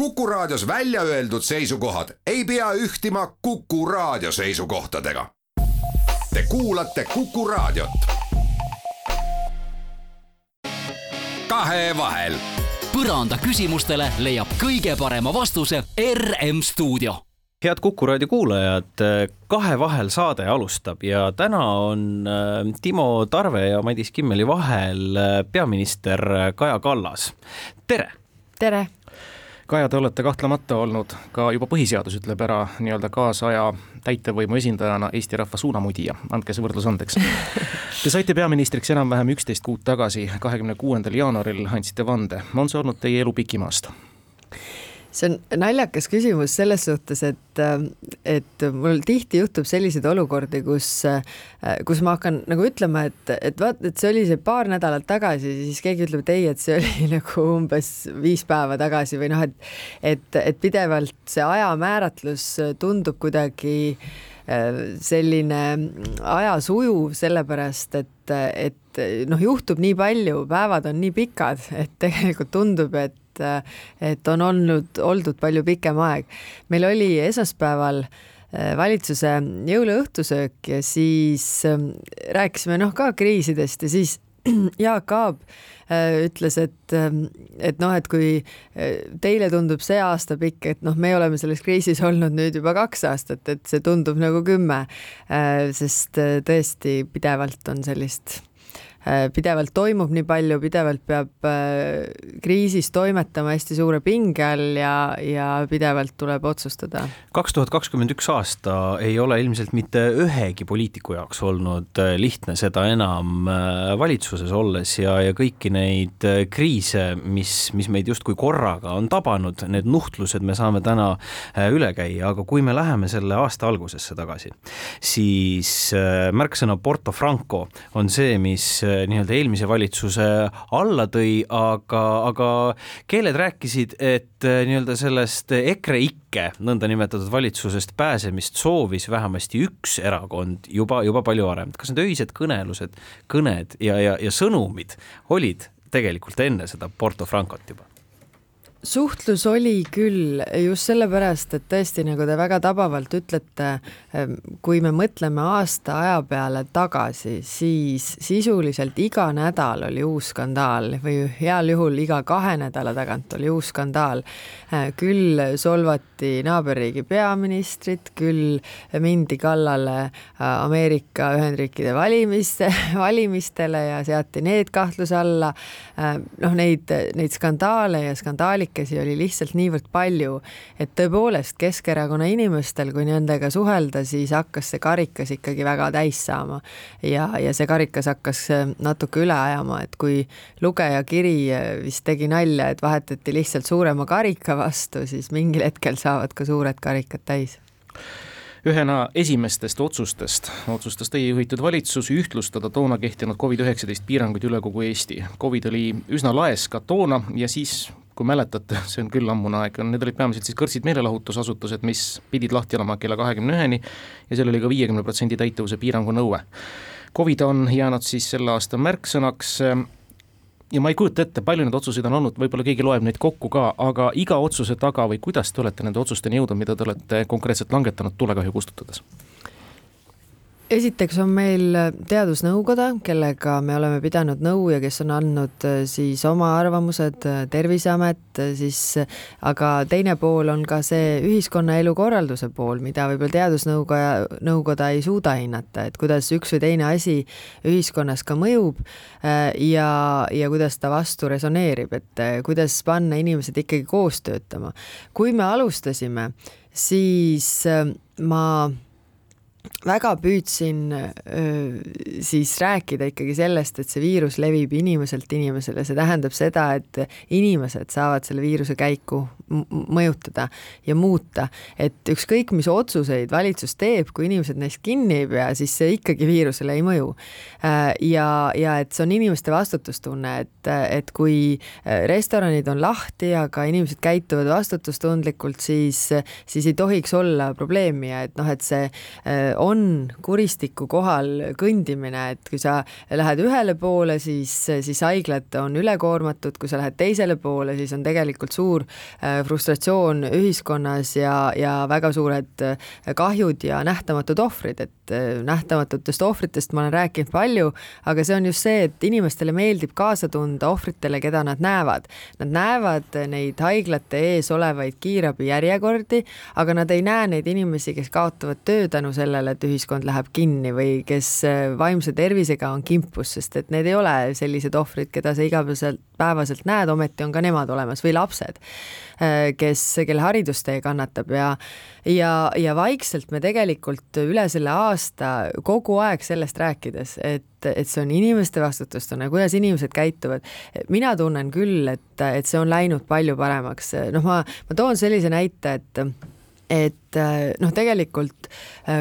Kuku Raadios välja öeldud seisukohad ei pea ühtima Kuku Raadio seisukohtadega. Te kuulate Kuku Raadiot. kahevahel. põranda küsimustele leiab kõige parema vastuse RM stuudio head Kuku raadio kuulajad, Kahevahel saade alustab ja täna on äh, Timo Tarve ja Madis Kimmeli vahel äh, peaminister Kaja Kallas. tere! tere! Kaja, te olete kahtlemata olnud ka juba põhiseadus ütleb ära nii-öelda kaasaja täitevvõimu esindajana Eesti rahva suunamudija, andke see võrdlus andeks. Te saite peaministriks enam-vähem üksteist kuud tagasi, kahekümne kuuendal jaanuaril andsite vande, on see olnud teie elu pikim aasta? See on naljakas küsimus selles suhtes, et, et mul tihti juhtub selliseid olukordi, kus, kus ma hakkan nagu ütlema, et, et vaat, et see oli see paar nädalat tagasi, siis keegi ütleb, et ei, et see oli nagu umbes viis päeva tagasi või noh, et, et, et pidevalt see ajamääratlus tundub kuidagi äh, selline ajas ujuv, sellepärast et, et noh, juhtub nii palju, päevad on nii pikad, et tegelikult tundub, et et on olnud, oldud palju pikem aeg. meil oli esmaspäeval äh, valitsuse jõuluõhtusöök ja siis ähm, rääkisime noh ka kriisidest ja siis Jaak Aab äh, ütles, et, et noh, et kui teile tundub see aasta pikk, et noh, me oleme selles kriisis olnud nüüd juba kaks aastat, et see tundub nagu kümme, sest tõesti pidevalt on sellist pidevalt toimub nii palju, pidevalt peab äh, kriisis toimetama hästi suure pinge all ja, ja pidevalt tuleb otsustada. kaks tuhat kakskümmend üks aasta ei ole ilmselt mitte ühegi poliitiku jaoks olnud äh, lihtne, seda enam valitsuses olles ja, ja kõiki neid kriise, mis, mis meid justkui korraga on tabanud, need nuhtlused me saame täna üle käia, aga kui me läheme selle aasta algusesse tagasi, siis märksõna Porto Franco on see, mis Äh, nii-öelda eelmise valitsuse alla tõi, aga, aga keeled rääkisid, et äh, nii-öelda sellest EKRE-ikke nõndanimetatud valitsusest pääsemist soovis vähemasti üks erakond juba, juba palju varem. kas need öised kõnelused, kõned ja, ja, ja sõnumid olid tegelikult enne seda Porto Francot juba? Suhtlus oli küll just sellepärast, et tõesti, nagu te väga tabavalt ütlete, ehm, kui me mõtleme aasta aja peale tagasi, siis sisuliselt iga nädal oli uus skandaal või heal juhul iga kahe nädala tagant oli uus skandaal. Ehm, küll solvati naaberriigi peaministrit, küll mindi kallale äh, Ameerika Ühendriikide valimiste, valimistele ja seati need kahtluse alla. Ehm, noh, neid, neid skandaale ja skandaali paarikesi oli lihtsalt niivõrd palju, et tõepoolest Keskerakonna inimestel, kui nendega suhelda, siis hakkas see karikas ikkagi väga täis saama. ja, ja see karikas hakkas äh, natuke üle ajama, et kui lugeja kiri äh, vist tegi nalja, et vahetati lihtsalt suurema karika vastu, siis mingil hetkel saavad ka suured karikad täis ühena esimestest otsustest otsustas teie juhitud valitsus ühtlustada toona kehtinud Covid-19 piiranguid üle kogu Eesti. Covid oli üsna laes ka toona ja siis kui mäletate, see on küll ammune aeg, need olid peamiselt siis kõrtsid meelelahutusasutused, mis pidid lahti olema kella kahekümne üheni ja seal oli ka viiekümne protsendi täituvuse piirangu nõue. Covid on jäänud siis selle aasta märksõnaks ja ma ei kujuta ette, palju neid otsuseid on olnud, võib-olla keegi loeb neid kokku ka, aga iga otsuse taga või kuidas te olete nende otsusteni jõudnud, mida te olete konkreetselt langetanud tulekahju kustutades? Esiteks on meil teadusnõukoda, kellega me oleme pidanud nõu ja kes on andnud äh, siis oma arvamused, äh, Terviseamet, äh, siis aga teine pool on ka see ühiskonnaelu korralduse pool, mida võib-olla teadusnõukoja, nõukoda ei suuda hinnata, et kuidas üks või teine asi ühiskonnas ka mõjub ja, ja kuidas ta vastu resoneerib, et kuidas panna inimesed ikkagi koos töötama. kui me alustasime, siis ma väga püüdsin siis rääkida ikkagi sellest, et see viirus levib inimeselt inimesele, see tähendab seda, et inimesed saavad selle viiruse käiku mõjutada ja muuta, et ükskõik, mis otsuseid valitsus teeb, kui inimesed neist kinni ei pea, siis see ikkagi viirusele ei mõju. ja, ja et see on inimeste vastutustunne, et, et kui restoranid on lahti, aga inimesed käituvad vastutustundlikult, siis, siis ei tohiks olla probleemi ja et noh, et see on kuristiku kohal kõndimine, et kui sa lähed ühele poole, siis, siis haiglad on ülekoormatud, kui sa lähed teisele poole, siis on tegelikult suur äh, frustratsioon ühiskonnas ja, ja väga suured kahjud ja nähtamatud ohvrid, et nähtamatutest ohvritest ma olen rääkinud palju, aga see on just see, et inimestele meeldib kaasa tunda ohvritele, keda nad näevad. Nad näevad neid haiglate ees olevaid kiirabijärjekordi, aga nad ei näe neid inimesi, kes kaotavad töö tänu sellele, et ühiskond läheb kinni või kes vaimse tervisega on kimpus, sest et need ei ole sellised ohvrid, keda sa igapäevaselt, päevaselt näed, ometi on ka nemad olemas või lapsed Äh, kes, kelle haridustee kannatab ja ja, ja vaikselt me tegelikult üle selle aasta kogu aeg sellest rääkides, et, et see on inimeste vastutustunne, kuidas inimesed käituvad. mina tunnen küll, et, et see on läinud palju paremaks, noh, ma, ma toon sellise näite, et et noh, tegelikult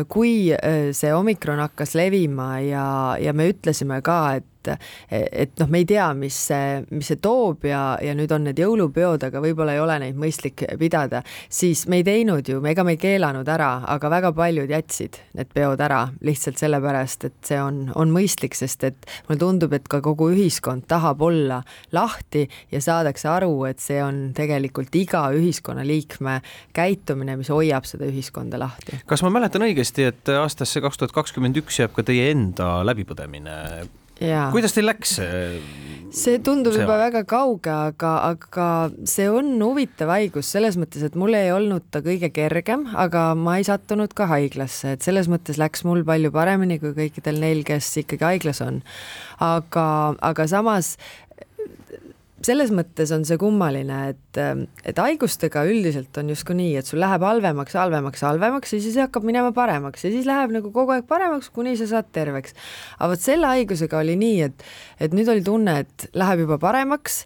kui see omikron hakkas levima ja, ja me ütlesime ka, et et, et noh, me ei tea, mis see, mis see toob ja, ja nüüd on need jõulupeod, aga võib-olla ei ole neid mõistlik pidada, siis me ei teinud ju, ega me ei keelanud ära, aga väga paljud jätsid need peod ära lihtsalt sellepärast, et see on, on mõistlik, sest et mulle tundub, et ka kogu ühiskond tahab olla lahti ja saadakse aru, et see on tegelikult iga ühiskonnaliikme käitumine, mis hoiab seda ühiskonda lahti. kas ma mäletan õigesti, et aastasse kaks tuhat kakskümmend üks jääb ka teie enda läbipõdemine kuidas teil läks? see tundub see juba aeg? väga kauge, aga, aga see on huvitav haigus selles mõttes, et mul ei olnud ta kõige kergem, aga ma ei sattunud ka haiglasse, et selles mõttes läks mul palju paremini kui kõikidel neil, kes ikkagi haiglas on. aga, aga samas selles mõttes on see kummaline, et, et haigustega üldiselt on justkui nii, et sul läheb halvemaks, halvemaks, halvemaks ja siis hakkab minema paremaks ja siis läheb nagu kogu aeg paremaks, kuni sa saad terveks. aga vot selle haigusega oli nii, et, et nüüd oli tunne, et läheb juba paremaks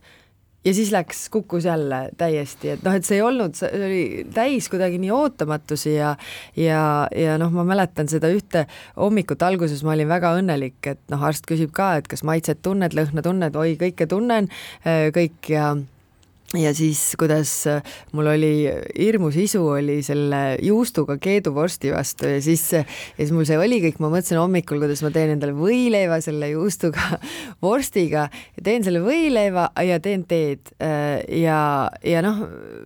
ja siis läks, kukkus jälle täiesti, et noh, et see ei olnud, see oli täis kuidagi nii ootamatusi ja ja, ja noh, ma mäletan seda ühte hommikut alguses ma olin väga õnnelik, et noh, arst küsib ka, et kas maitset tunned, lõhna tunned, oi, kõike tunnen, kõik ja ja siis, kuidas äh, mul oli hirmus isu oli selle juustuga keeduvorsti vastu ja siis, ja siis mul see oli kõik, ma mõtlesin hommikul, kuidas ma teen endale võileiva selle juustuga vorstiga. Teen selle võileiva ja teen teed. Äh, ja, ja noh,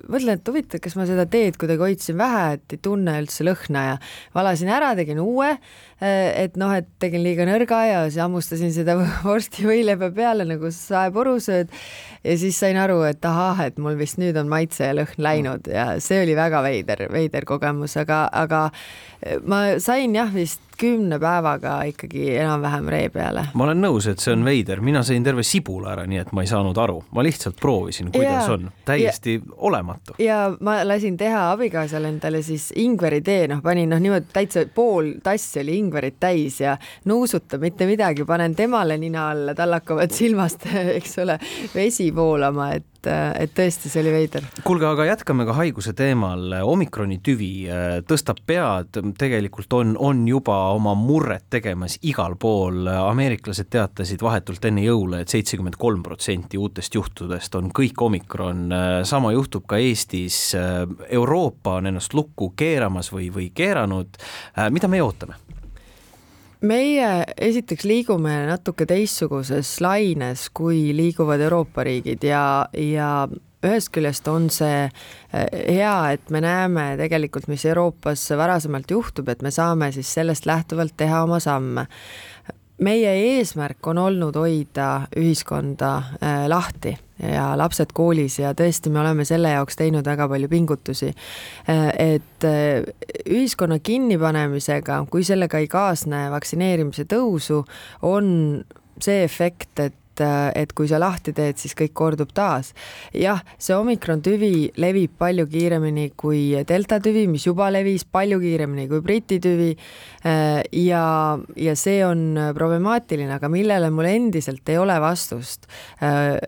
mõtlen, et huvitav, kas ma seda teed kuidagi hoidsin vähe, et ei tunne üldse lõhna ja valasin ära, tegin uue. Äh, et noh, et tegin liiga nõrga ja siis hammustasin seda vorsti võileiba peale nagu saeporu sööd ja siis sain aru, et ahah, et mul vist nüüd on maitse ja lõhn läinud ja see oli väga veider, veider kogemus, aga, aga ma sain jah, vist kümne päevaga ikkagi enam-vähem ree peale. ma olen nõus, et see on veider, mina sõin terve sibula ära, nii et ma ei saanud aru, ma lihtsalt proovisin, kuidas ja, on, täiesti ja, olematu. ja ma lasin teha abikaasale endale siis ingveritee, noh, panin noh, niimoodi täitsa pool tassi oli ingverit täis ja nuusutab mitte midagi, panen temale nina alla, tal hakkavad silmast, eks ole, vesi voolama, et et, et tõesti, see oli veider. kuulge, aga jätkame ka haiguse teemal. omikroni tüvi äh, tõstab pead, tegelikult on, on juba oma murret tegemas igal pool. ameeriklased teatasid vahetult enne jõule et, et seitsekümmend kolm protsenti uutest juhtudest on kõik omikron. sama juhtub ka Eestis. Euroopa on ennast lukku keeramas või, või keeranud. mida meie ootame? meie esiteks liigume natuke teistsuguses laines, kui liiguvad Euroopa riigid ja, ja ühest küljest on see eh, hea, et me näeme tegelikult, mis Euroopas varasemalt juhtub, et me saame siis sellest lähtuvalt teha oma samme meie eesmärk on olnud hoida ühiskonda äh, lahti ja lapsed koolis ja tõesti, me oleme selle jaoks teinud väga palju pingutusi. Äh, et ühiskonna kinnipanemisega, kui sellega ei kaasne vaktsineerimise tõusu, on see efekt, et et, et kui sa lahti teed, siis kõik kordub taas. jah, see omikron tüvi levib palju kiiremini kui delta tüvi, mis juba levis palju kiiremini kui briti tüvi. ja, ja see on problemaatiline, aga millele mul endiselt ei ole vastust,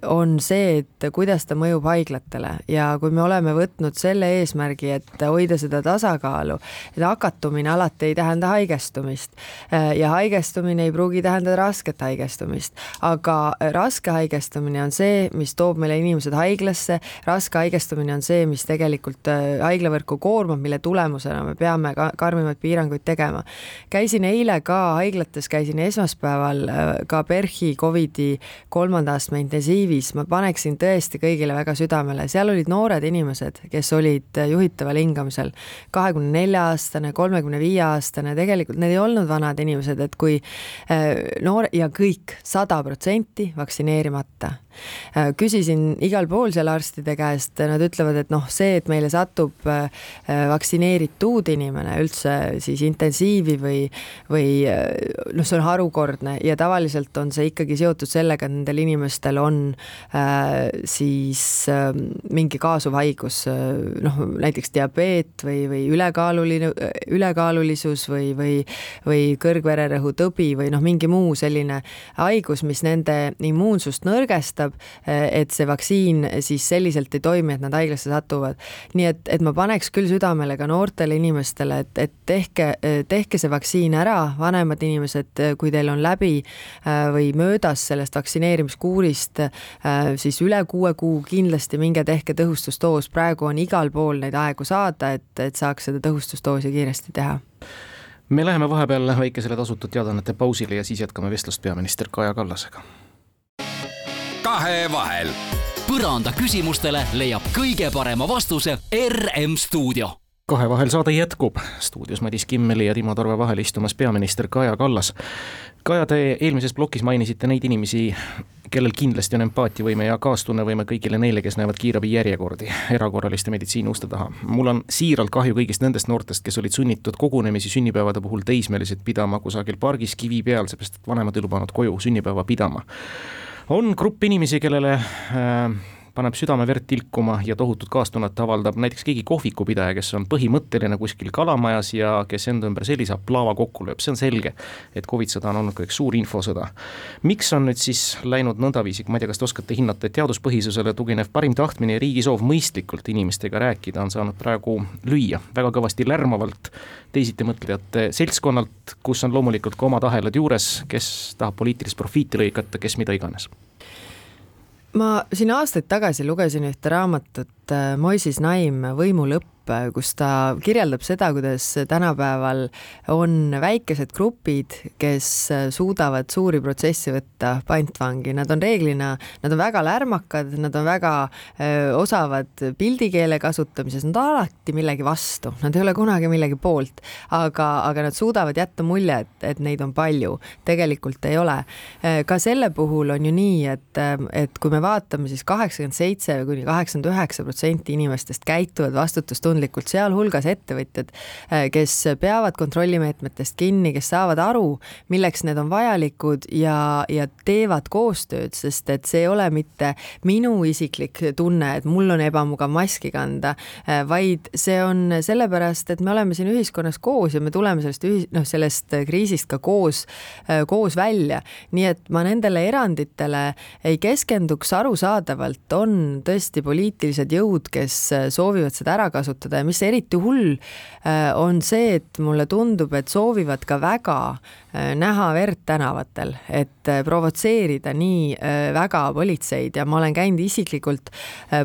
on see, et kuidas ta mõjub haiglatele ja kui me oleme võtnud selle eesmärgi, et hoida seda tasakaalu, et hakatumine alati ei tähenda haigestumist ja haigestumine ei pruugi tähendada rasket haigestumist, aga raske haigestumine on see, mis toob meile inimesed haiglasse, raske haigestumine on see, mis tegelikult haiglavõrku koormab, mille tulemusena me peame ka karmimaid piiranguid tegema. käisin eile ka haiglates, käisin esmaspäeval ka PERH-i Covidi kolmanda astme intensiivis, ma paneksin tõesti kõigile väga südamele, seal olid noored inimesed, kes olid juhitaval hingamisel, kahekümne nelja aastane, kolmekümne viie aastane, tegelikult need ei olnud vanad inimesed, et kui äh, noor ja kõik sada protsenti vaktsineerimata. Äh, küsisin igal pool seal arstide käest, nad ütlevad, et noh, see, et meile satub äh, äh, vaktsineeritud inimene üldse siis intensiivi või, või noh, see on harukordne ja tavaliselt on see ikkagi seotud sellega, et nendel inimestel on äh, siis äh, mingi kaasuv haigus, noh näiteks diabeet või, või ülekaaluline, ülekaalulisus või, või, või kõrgvererõhu tõbi või noh, mingi muu selline haigus, mis nende immuunsust nõrgestab et see vaktsiin siis selliselt ei toimi, et nad haiglasse satuvad. nii et, et ma paneks küll südamele ka noortele inimestele, et, et tehke, tehke see vaktsiin ära, vanemad inimesed, kui teil on läbi või möödas sellest vaktsineerimiskuurist siis üle kuue kuu, kindlasti minge tehke tõhustusdoos, praegu on igal pool neid aegu saada, et, et saaks seda tõhustusdoosi kiiresti teha. Me läheme vahepeal väikesele tasutud teadaannete pausile ja siis jätkame vestlust peaminister Kaja Kallasega kahevahel. põranda küsimustele leiab kõige parema vastuse RM stuudio kahevahel saade jätkub, stuudios Madis Kimmeli ja Timo Torve vahel istumas peaminister Kaja Kallas. Kaja, te eelmises plokis mainisite neid inimesi, kellel kindlasti on empaatiavõime ja kaastunnevõime kõigile neile, kes näevad kiirabi järjekordi erakorraliste meditsiini uste taha. mul on siiralt kahju kõigist nendest noortest, kes olid sunnitud kogunemisi sünnipäevade puhul teismelised pidama kusagil pargis kivi peal, seepärast et vanemad ei lubanud koju sünnipäeva pidama on grupp inimesi, kellele äh, paneb südame verd tilkuma ja tohutut kaastunnet avaldab näiteks keegi kohvikupidaja, kes on põhimõtteline kuskil kalamajas ja kes enda ümber sellise aplaava kokku lööb, see on selge, et Covid sõda on olnud üks suur infosõda. miks on nüüd siis läinud nõndaviisi, ma ei tea, kas te oskate hinnata, et teaduspõhisusele tuginev parim tahtmine ja riigi soov mõistlikult inimestega rääkida on saanud praegu lüüa väga kõvasti lärmavalt teisitimõtlejate seltskonnalt, kus on loomulikult ka omad ahelad juures, kes tahab poliitilist profiiti lõigata, kes mida iganes ma siin aastaid tagasi lugesin ühte raamatut äh, Moises Naim Võimu lõpp kus ta kirjeldab seda, kuidas tänapäeval on väikesed grupid, kes suudavad suuri protsesse võtta pantvangi, nad on reeglina, nad on väga lärmakad, nad on väga öö, osavad pildikeele kasutamises, nad on alati millegi vastu, nad ei ole kunagi millegi poolt, aga, aga nad suudavad jätta mulje, et, et neid on palju, tegelikult ei ole. ka selle puhul on ju nii, et, et kui me vaatame siis kaheksakümmend seitse kuni kaheksakümmend üheksa protsenti inimestest käituvad vastutustundlikult, tundlikult, sealhulgas ettevõtjad, äh, kes peavad kontrollimeetmetest kinni, kes saavad aru, milleks need on vajalikud ja, ja teevad koostööd, sest et see ei ole mitte minu isiklik tunne, et mul on ebamugav maski kanda, äh, vaid see on sellepärast, et me oleme siin ühiskonnas koos ja me tuleme sellest ühis-, noh, sellest kriisist ka koos, äh, koos välja. nii et ma nendele eranditele ei keskenduks, arusaadavalt on tõesti poliitilised jõud, kes soovivad seda ära kasutada, kasutada ja mis eriti hull, äh, on see, et mulle tundub, et soovivad ka väga äh, näha verd tänavatel, et äh, provotseerida nii väga politseid ja ma olen käinud isiklikult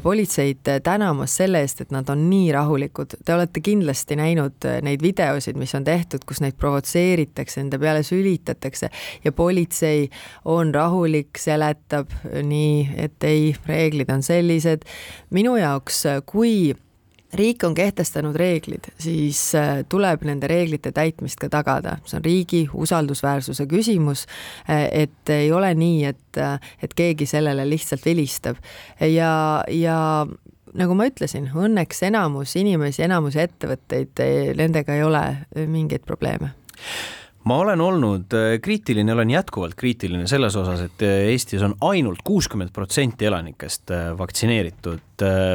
politseid tänamas selle eest, et nad on nii rahulikud. Te olete kindlasti näinud neid videosid, mis on tehtud, kus neid provotseeritakse, nende peale sülitatakse ja politsei on rahulik, seletab nii, et ei, reeglid on sellised. minu jaoks, kui riik on kehtestanud reeglid, siis äh, tuleb nende reeglite täitmist ka tagada, see on riigi usaldusväärsuse küsimus. Äh, et ei ole nii, et, äh, et keegi sellele lihtsalt vilistab ja, ja nagu ma ütlesin, õnneks enamus inimesi, enamus ettevõtteid, nendega ei ole mingeid probleeme ma olen olnud äh, kriitiline, olen jätkuvalt kriitiline selles osas, et äh, Eestis on ainult kuuskümmend protsenti elanikest äh, vaktsineeritud.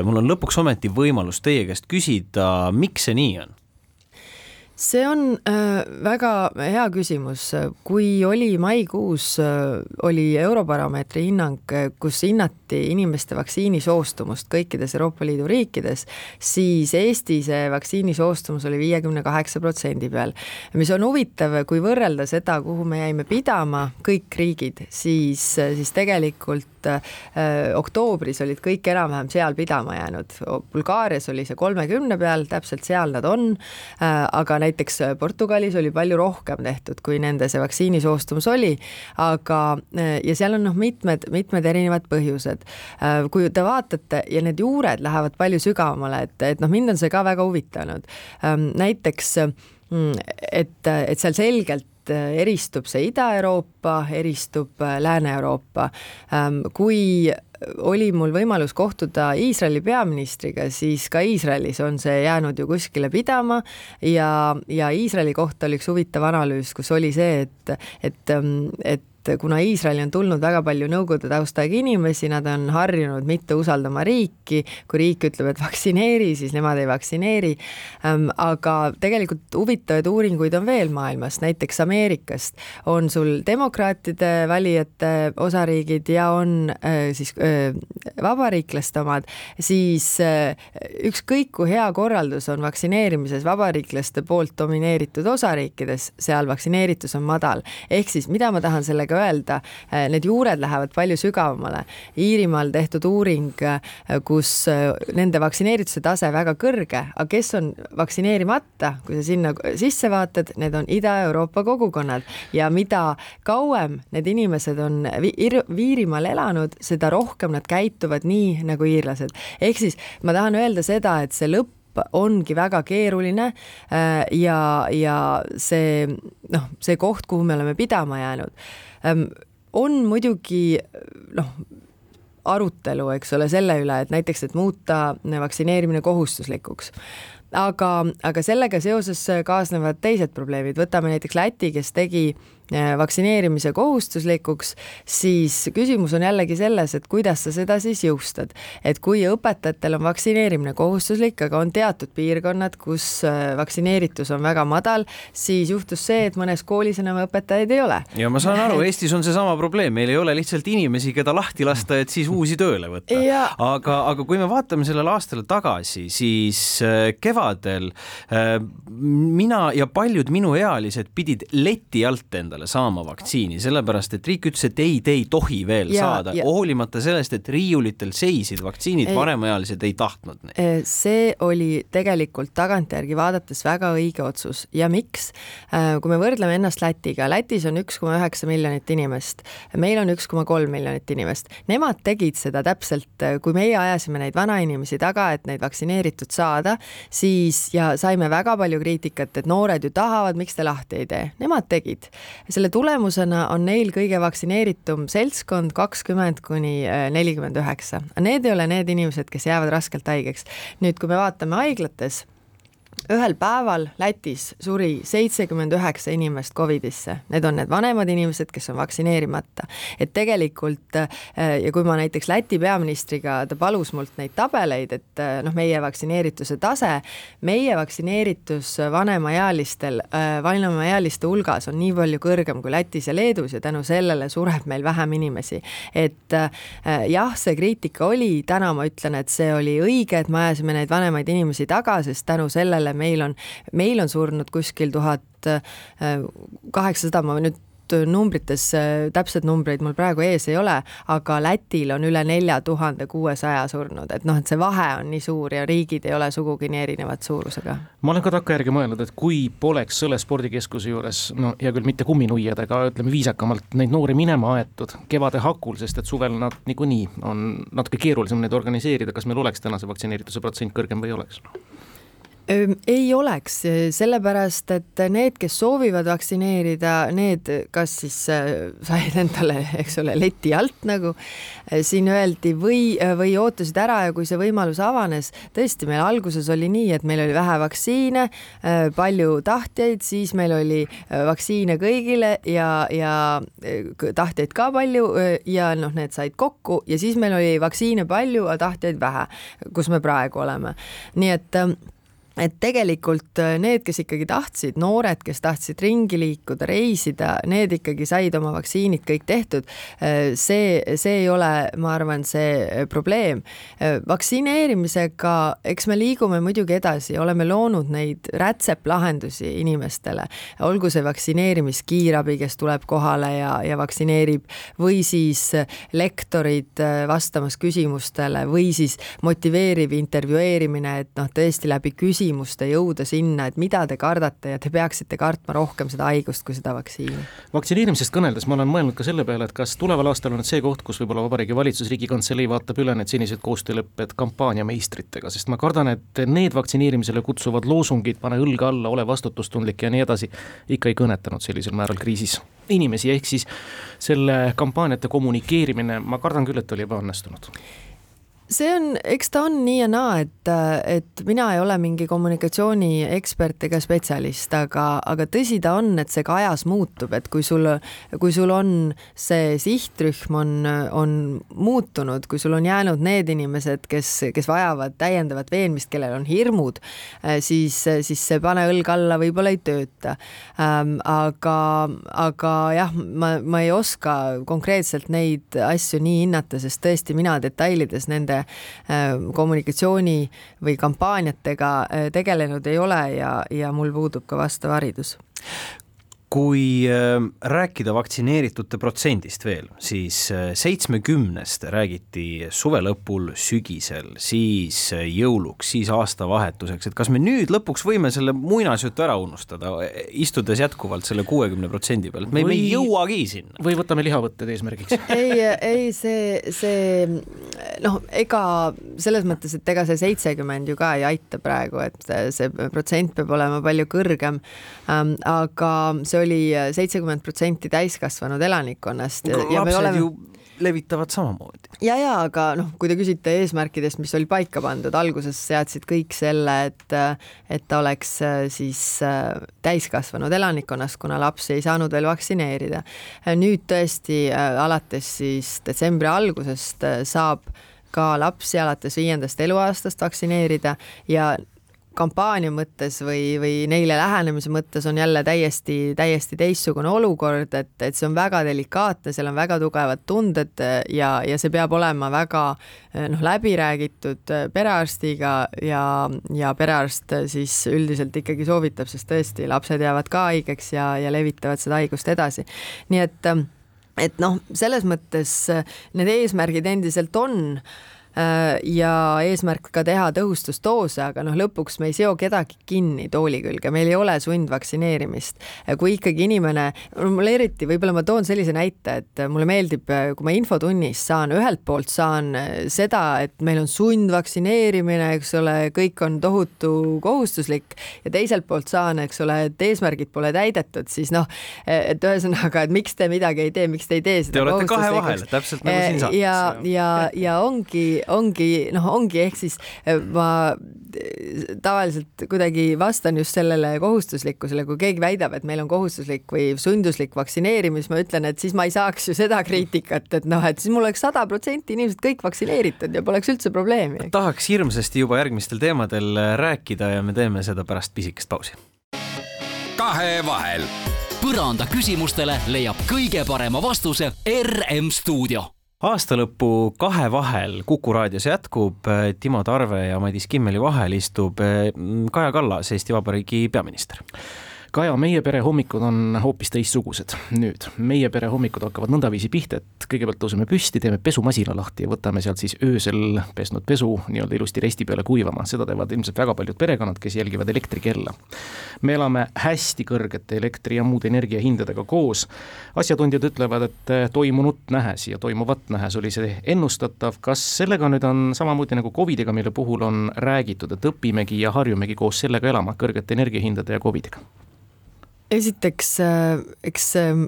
mul on lõpuks ometi võimalus teie käest küsida, miks see nii on? see on väga hea küsimus, kui oli maikuus oli Eurobaromeetri hinnang, kus hinnati vaadati inimeste vaktsiinisoostumust kõikides Euroopa Liidu riikides, siis Eesti see vaktsiinisoostumus oli viiekümne kaheksa protsendi peal. mis on huvitav, kui võrrelda seda, kuhu me jäime pidama, kõik riigid, siis, siis tegelikult äh, oktoobris olid kõik enam-vähem seal pidama jäänud. Bulgaarias oli see kolmekümne peal, täpselt seal nad on äh,, aga näiteks Portugalis oli palju rohkem tehtud, kui nende see vaktsiinisoostumus oli, aga äh, ja seal on noh, mitmed, mitmed erinevad põhjused. Äh, kui te vaatate ja need juured lähevad palju sügavamale, et, et noh, mind on see ka väga huvitanud. Ähm, näiteks mm, et, et seal selgelt eristub see Ida-Euroopa, eristub äh, Lääne-Euroopa. Ähm, kui oli mul võimalus kohtuda Iisraeli peaministriga, siis ka Iisraelis on see jäänud ju kuskile pidama ja, ja Iisraeli kohta oli üks huvitav analüüs, kus oli see, et, et, et et kuna Iisraeli on tulnud väga palju nõukogude taustaga inimesi, nad on harjunud mitte usaldama riiki, kui riik ütleb, et vaktsineeri, siis nemad ei vaktsineeri. Ähm, aga tegelikult huvitavaid uuringuid on veel maailmas, näiteks Ameerikast on sul demokraatide valijate osariigid ja on äh, siis äh, vabariiklaste omad, siis äh, ükskõik kui hea korraldus on vaktsineerimises vabariiklaste poolt domineeritud osariikides, seal vaktsineeritus on madal. ehk siis mida ma tahan sellega öelda, äh, need juured lähevad palju sügavamale. Iirimaal tehtud uuring, äh, kus äh, nende vaktsineerituse tase väga kõrge, aga kes on vaktsineerimata, kui sa sinna sisse vaatad, need on Ida-Euroopa kogukonnad ja mida kauem need inimesed on Viirimaal elanud, seda rohkem nad käituvad nii nagu iirlased. ehk siis ma tahan öelda seda, et see lõpp ongi väga keeruline ja, ja see noh, see koht, kuhu me oleme pidama jäänud. Ehm, on muidugi noh, arutelu, eks ole, selle üle, et näiteks, et muuta vaktsineerimine kohustuslikuks. Aga, aga sellega seoses kaasnevad teised probleemid, võtame näiteks Läti, kes tegi Äh, vaktsineerimise kohustuslikuks, siis küsimus on jällegi selles, et kuidas sa seda siis jõustad. et kui õpetajatel on vaktsineerimine kohustuslik, aga on teatud piirkonnad, kus äh, vaktsineeritus on väga madal, siis juhtus see, et mõnes koolis enam õpetajaid ei ole. ja ma saan aru, Eestis on seesama probleem, meil ei ole lihtsalt inimesi, keda lahti lasta, et siis uusi tööle võtta. aga, aga kui me vaatame sellele aastale tagasi, siis äh, kevadel mina ja paljud minuealised pidid leti alt endale endale saama vaktsiini, sellepärast et riik ütles, et ei, te ei tohi veel ja, saada, hoolimata sellest, et riiulitel seisid vaktsiinid, vanemaealised ei tahtnud neid. Eh, see oli tegelikult tagantjärgi vaadates väga õige otsus. Ja miks? Eh, kui me võrdleme ennast Lätiga, Lätis on üks koma üheksa miljonit inimest, meil on üks koma kolm miljonit inimest, nemad tegid seda täpselt, eh, kui meie ajasime neid vanainimesi taga, et neid vaktsineeritud saada, siis ja saime väga palju kriitikat, et noored ju tahavad, miks te lahti ei tee, nemad tegid selle tulemusena on neil kõige vaktsineeritum seltskond kakskümmend kuni äh, nelikümmend üheksa. Need ei ole need inimesed, kes jäävad raskelt haigeks. nüüd, kui me vaatame haiglates ühel päeval Lätis suri seitsekümmend üheksa inimest Covidisse, need on need vanemad inimesed, kes on vaktsineerimata. et tegelikult äh, ja kui ma näiteks Läti peaministriga, ta palus mult neid tabeleid, et äh, noh, meie vaktsineerituse tase, meie vaktsineeritus vanemaealistel, äh, vanemaealiste hulgas on nii palju kõrgem kui Lätis ja Leedus ja tänu sellele sureb meil vähem inimesi. et jah, see kriitika oli, täna ma ütlen, et see oli õige, et me ajasime neid vanemaid inimesi taga, sest tänu sellele meil on, meil on surnud kuskil tuhat äh, kaheksasada, ma nüüd numbrites, äh, täpsed numbreid mul praegu ees ei ole, aga Lätil on üle nelja tuhande kuuesaja surnud, et noh, et see vahe on nii suur ja riigid ei ole sugugi nii erinevad suurusega. ma olen ka takkajärgi mõelnud, et kui poleks selle spordikeskuse juures, no hea küll, mitte kumminuiadega, ütleme viisakamalt, neid noori minema aetud kevade hakul, sest et suvel nad niikuinii on natuke keerulisem neid organiseerida, kas meil oleks täna see vaktsineerituse protsent kõrgem või ei oleks? Ei oleks, sellepärast et need, kes soovivad vaktsineerida, need kas siis äh, said endale, eks ole, leti alt nagu äh, siin öeldi või, äh, või ootasid ära ja kui see võimalus avanes, tõesti, meil alguses oli nii, et meil oli vähe vaktsiine, palju tahtjaid, siis meil oli vaktsiine kõigile ja, ja tahtjaid ka palju ja noh, need said kokku ja siis meil oli vaktsiine palju, aga tahtjaid vähe, kus me praegu oleme. nii et et tegelikult äh, need, kes ikkagi tahtsid, noored, kes tahtsid ringi liikuda, reisida, need ikkagi said oma vaktsiinid kõik tehtud. Äh, see, see ei ole, ma arvan, see äh, probleem. vaktsineerimisega, eks me liigume muidugi edasi, oleme loonud neid rätseplahendusi inimestele, olgu see vaktsineerimiskiirabi, kes tuleb kohale ja, ja vaktsineerib või siis lektorid vastamas küsimustele või siis motiveeriv intervjueerimine, et noh, tõesti läbi küsimuste küsimuste jõuda sinna, et mida te kardate ja te peaksite kartma rohkem seda haigust kui seda vaktsiini. vaktsineerimisest kõneldes ma olen mõelnud ka selle peale, et kas tuleval aastal on see koht, kus võib-olla Vabariigi Valitsus, Riigikantselei vaatab üle need senised koostöölepped kampaaniameistritega, sest ma kardan, et need vaktsineerimisele kutsuvad loosungid, pane õlga alla, ole vastutustundlik ja nii edasi, ikka ei kõnetanud sellisel määral kriisis inimesi, ehk siis selle kampaaniate kommunikeerimine, ma kardan küll, et oli ebaõnnestunud see on, eks ta on nii ja naa, et, et mina ei ole mingi kommunikatsiooniekspert ega spetsialist, aga, aga tõsi ta on, et see ka ajas muutub, et kui sul, kui sul on see sihtrühm on, on muutunud, kui sul on jäänud need inimesed, kes, kes vajavad täiendavat veenmist, kellel on hirmud, siis, siis see pane õlg alla võib-olla ei tööta ähm,. aga, aga jah, ma, ma ei oska konkreetselt neid asju nii hinnata, sest tõesti mina detailides nende Äh, kommunikatsiooni või kampaaniatega äh, tegelenud ei ole ja, ja mul puudub ka vastav haridus kui äh, rääkida vaktsineeritute protsendist veel, siis äh, seitsmekümnest räägiti suve lõpul, sügisel, siis äh, jõuluks, siis aastavahetuseks, et kas me nüüd lõpuks võime selle muinasjutu ära unustada, istudes jätkuvalt selle kuuekümne protsendi peal, et me, me ei jõuagi sinna. või võtame lihavõtted eesmärgiks ei, ei see, see noh, ega selles mõttes, et ega see seitsekümmend ju ka ei aita praegu, et see protsent peab olema palju kõrgem. Ähm, aga see oli äh, seitsekümmend protsenti täiskasvanud elanikkonnast. lapsed oleme... ju levitavad samamoodi. ja, ja aga noh, kui te küsite eesmärkidest, mis oli paika pandud, alguses seadsid kõik selle, et et ta oleks äh, siis äh, täiskasvanud elanikkonnast, kuna lapsi ei saanud veel vaktsineerida. nüüd tõesti alates siis detsembri algusest saab ka lapsi alates viiendast eluaastast vaktsineerida ja kampaania mõttes või, või neile lähenemise mõttes on jälle täiesti, täiesti teistsugune olukord, et, et see on väga delikaatne, seal on väga tugevad tunded ja, ja see peab olema väga noh, läbi räägitud perearstiga ja, ja perearst siis üldiselt ikkagi soovitab, sest tõesti, lapsed jäävad ka haigeks ja, ja levitavad seda haigust edasi. nii et, et noh, selles mõttes need eesmärgid endiselt on Äh, ja eesmärk ka teha tõhustusdoose, aga noh, lõpuks me ei seo kedagi kinni tooli külge, meil ei ole sundvaktsineerimist. kui ikkagi inimene, mul eriti, võib-olla ma toon sellise näite, et mulle meeldib, kui ma infotunnis saan, ühelt poolt saan seda, et meil on sundvaktsineerimine, eks ole, kõik on tohutu kohustuslik ja teiselt poolt saan, eks ole, et eesmärgid pole täidetud, siis noh, et ühesõnaga, et miks te midagi ei tee, miks te ei tee seda Te olete kahe vahel, täpselt nagu siin saates. ja, ja, ja ongi ongi noh, ongi ehk siis eh, ma eh, tavaliselt kuidagi vastan just sellele kohustuslikkusele, kui keegi väidab, et meil on kohustuslik või sunduslik vaktsineerimis, ma ütlen, et siis ma ei saaks ju seda kriitikat, et noh, et siis mul oleks sada protsenti inimesed kõik vaktsineeritud ja poleks üldse probleemi. tahaks hirmsasti juba järgmistel teemadel rääkida ja me teeme seda pärast pisikest pausi. kahevahel. põranda küsimustele leiab kõige parema vastuse RM stuudio aastalõpu kahe vahel Kuku raadios jätkub, Timo Tarve ja Madis Kimmeli vahel istub eh, Kaja Kallas, Eesti Vabariigi peaminister Kaja, meie pere hommikud on hoopis teistsugused nüüd. meie pere hommikud hakkavad nõndaviisi pihta, et kõigepealt tõuseme püsti, teeme pesumasina lahti ja võtame sealt siis öösel pesnud pesu nii-öelda ilusti resti peale kuivama, seda teevad ilmselt väga paljud perekonnad, kes jälgivad elektrikella. me elame hästi kõrgete elektri ja muude energiahindadega koos. asjatundjad ütlevad, et toimunut nähes ja toimuvat nähes oli see ennustatav, kas sellega nüüd on samamoodi nagu Covidiga, mille puhul on räägitud, et õpimegi ja harjumegi koos sellega elama, kõrgete energiahindade ja Covidiga? Esiteks, äh, eks ähm,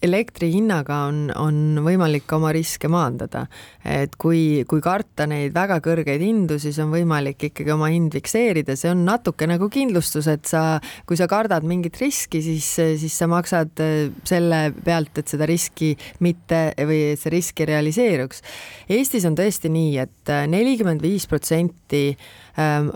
elektri hinnaga on, on võimalik oma riske maandada. et kui, kui karta neid väga kõrgeid hindu, siis on võimalik ikkagi oma hind fikseerida, see on natuke nagu kindlustus, et sa, kui sa kardad mingit riski, siis, siis sa maksad äh, selle pealt, et seda riski mitte või see risk ei realiseeruks. Eestis on tõesti nii et, et nelikümmend viis protsenti ähm,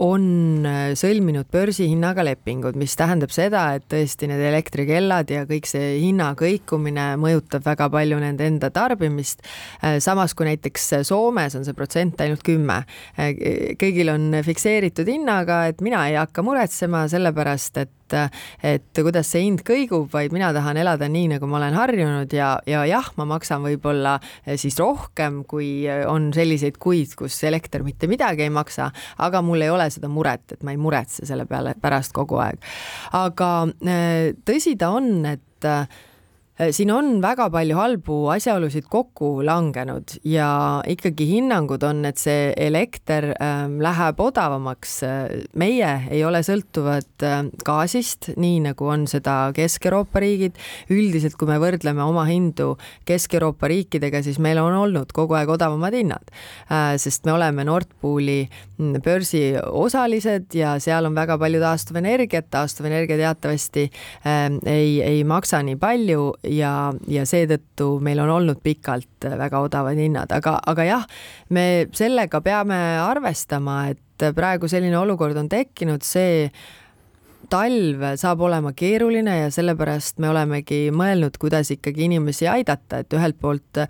on äh, sõlminud börsihinnaga lepingud, mis tähendab seda, et tõesti need elektrikellad ja kõik see hinna kõikumine mõjutab väga palju nende enda tarbimist. Äh, samas kui näiteks Soomes on see protsent ainult kümme. Äh, kõigil on fikseeritud hinnaga, et mina ei hakka muretsema, sellepärast et et kuidas see hind kõigub, vaid mina tahan elada nii, nagu ma olen harjunud ja, ja jah, ma maksan võib-olla siis rohkem, kui on selliseid kuid, kus elekter mitte midagi ei maksa, aga mul ei ole seda muret, et ma ei muretse selle peale pärast kogu aeg. aga äh, tõsi ta on, et siin on väga palju halbu asjaolusid kokku langenud ja ikkagi hinnangud on, et see elekter ähm, läheb odavamaks. meie ei ole sõltuvad äh, gaasist, nii nagu on seda Kesk-Euroopa riigid. üldiselt, kui me võrdleme oma hindu Kesk-Euroopa riikidega, siis meil on olnud kogu aeg odavamad hinnad, äh, sest me oleme Nord Pooli mm, börsi osalised ja seal on väga palju taastuvenergiat, taastuvenergia teatavasti ähm, ei, ei maksa nii palju ja, ja seetõttu meil on olnud pikalt väga odavad hinnad, aga, aga jah, me sellega peame arvestama, et praegu selline olukord on tekkinud, see talv saab olema keeruline ja sellepärast me olemegi mõelnud, kuidas ikkagi inimesi aidata, et ühelt poolt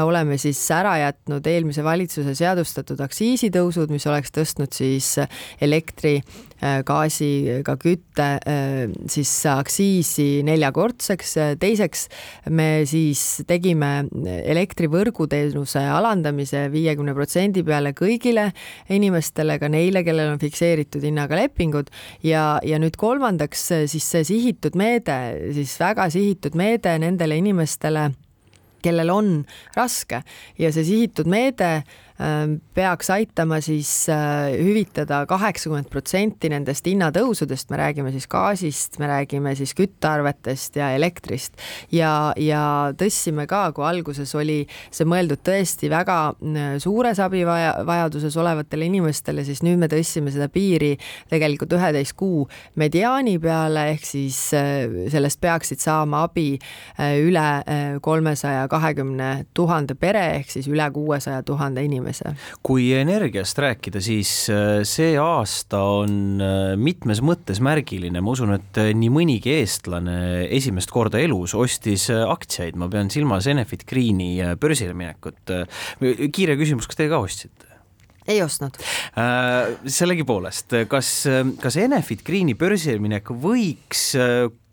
oleme siis ära jätnud eelmise valitsuse seadustatud aktsiisitõusud, mis oleks tõstnud siis elektri Äh, gaasiga kütte äh, siis aktsiisi neljakordseks. teiseks me siis tegime elektrivõrguteenuse alandamise viiekümne protsendi peale kõigile inimestele, ka neile, kellel on fikseeritud hinnaga lepingud ja, ja nüüd kolmandaks siis see sihitud meede, siis väga sihitud meede nendele inimestele kellel on raske ja see sihitud meede peaks aitama siis hüvitada kaheksakümmend protsenti nendest hinnatõusudest, me räägime siis gaasist, me räägime siis küttearvetest ja elektrist. Ja, ja tõstsime ka, kui alguses oli see mõeldud tõesti väga suures abivajaduses olevatele inimestele, siis nüüd me tõstsime seda piiri tegelikult üheteist kuu mediaani peale, ehk siis sellest peaksid saama abi üle kolmesaja kahekümne tuhande pere ehk siis üle kuuesaja tuhande inimese inimese. kui energiast rääkida, siis äh, see aasta on äh, mitmes mõttes märgiline, ma usun, et äh, nii mõnigi eestlane esimest korda elus ostis aktsiaid, ma pean silmas Enefit Greeni börsile minekut. kiire küsimus, kas teie ka ostsite? ei ostnud äh,. sellegipoolest, kas, kas Enefit Greeni börsile minek võiks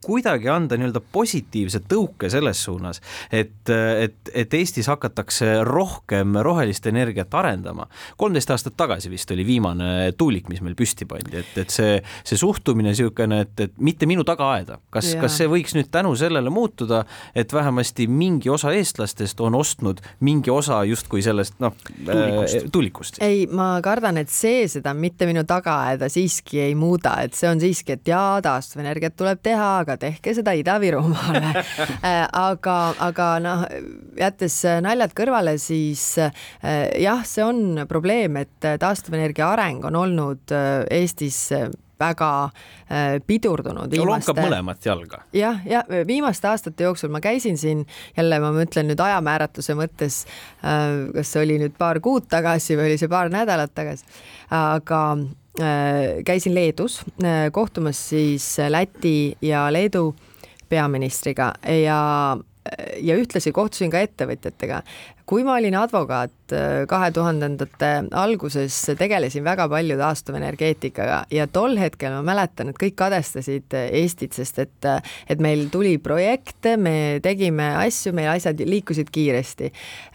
kuidagi anda nii-öelda positiivse tõuke selles suunas, et, et, et Eestis hakatakse rohkem rohelist energiat arendama. kolmteist aastat tagasi vist oli viimane tuulik, mis meil püsti pandi, et, et see, see suhtumine niisugune, et, et mitte minu taga aeda, kas, kas see võiks nüüd tänu sellele muutuda, et vähemasti mingi osa eestlastest on ostnud mingi osa justkui sellest noh tuulikust. Äh, ei, ma kardan, et see seda mitte minu taga aeda siiski ei muuda, et see on siiski, et jaa, taastuvenergiat tuleb teha, aga tehke seda Ida-Virumaale äh, aga, aga noh, jättes naljad kõrvale, siis äh, jah, see on probleem, et taastuvenergia areng on olnud äh, Eestis väga pidurdunud. lonkab mõlemat jalga. jah, ja viimaste aastate jooksul ma käisin siin jälle, ma mõtlen nüüd ajamääratluse mõttes, kas see oli nüüd paar kuud tagasi või oli see paar nädalat tagasi, aga käisin Leedus äh, kohtumas siis Läti ja Leedu peaministriga ja, ja ühtlasi kohtusin ka ettevõtjatega. kui ma olin advokaat äh, kahe tuhandendate alguses, tegelesin väga palju taastuvenergeetikaga ja tol hetkel ma mäletan, et kõik kadestasid Eestit, sest et, et meil tuli projekte, me tegime asju, meil asjad liikusid kiiresti.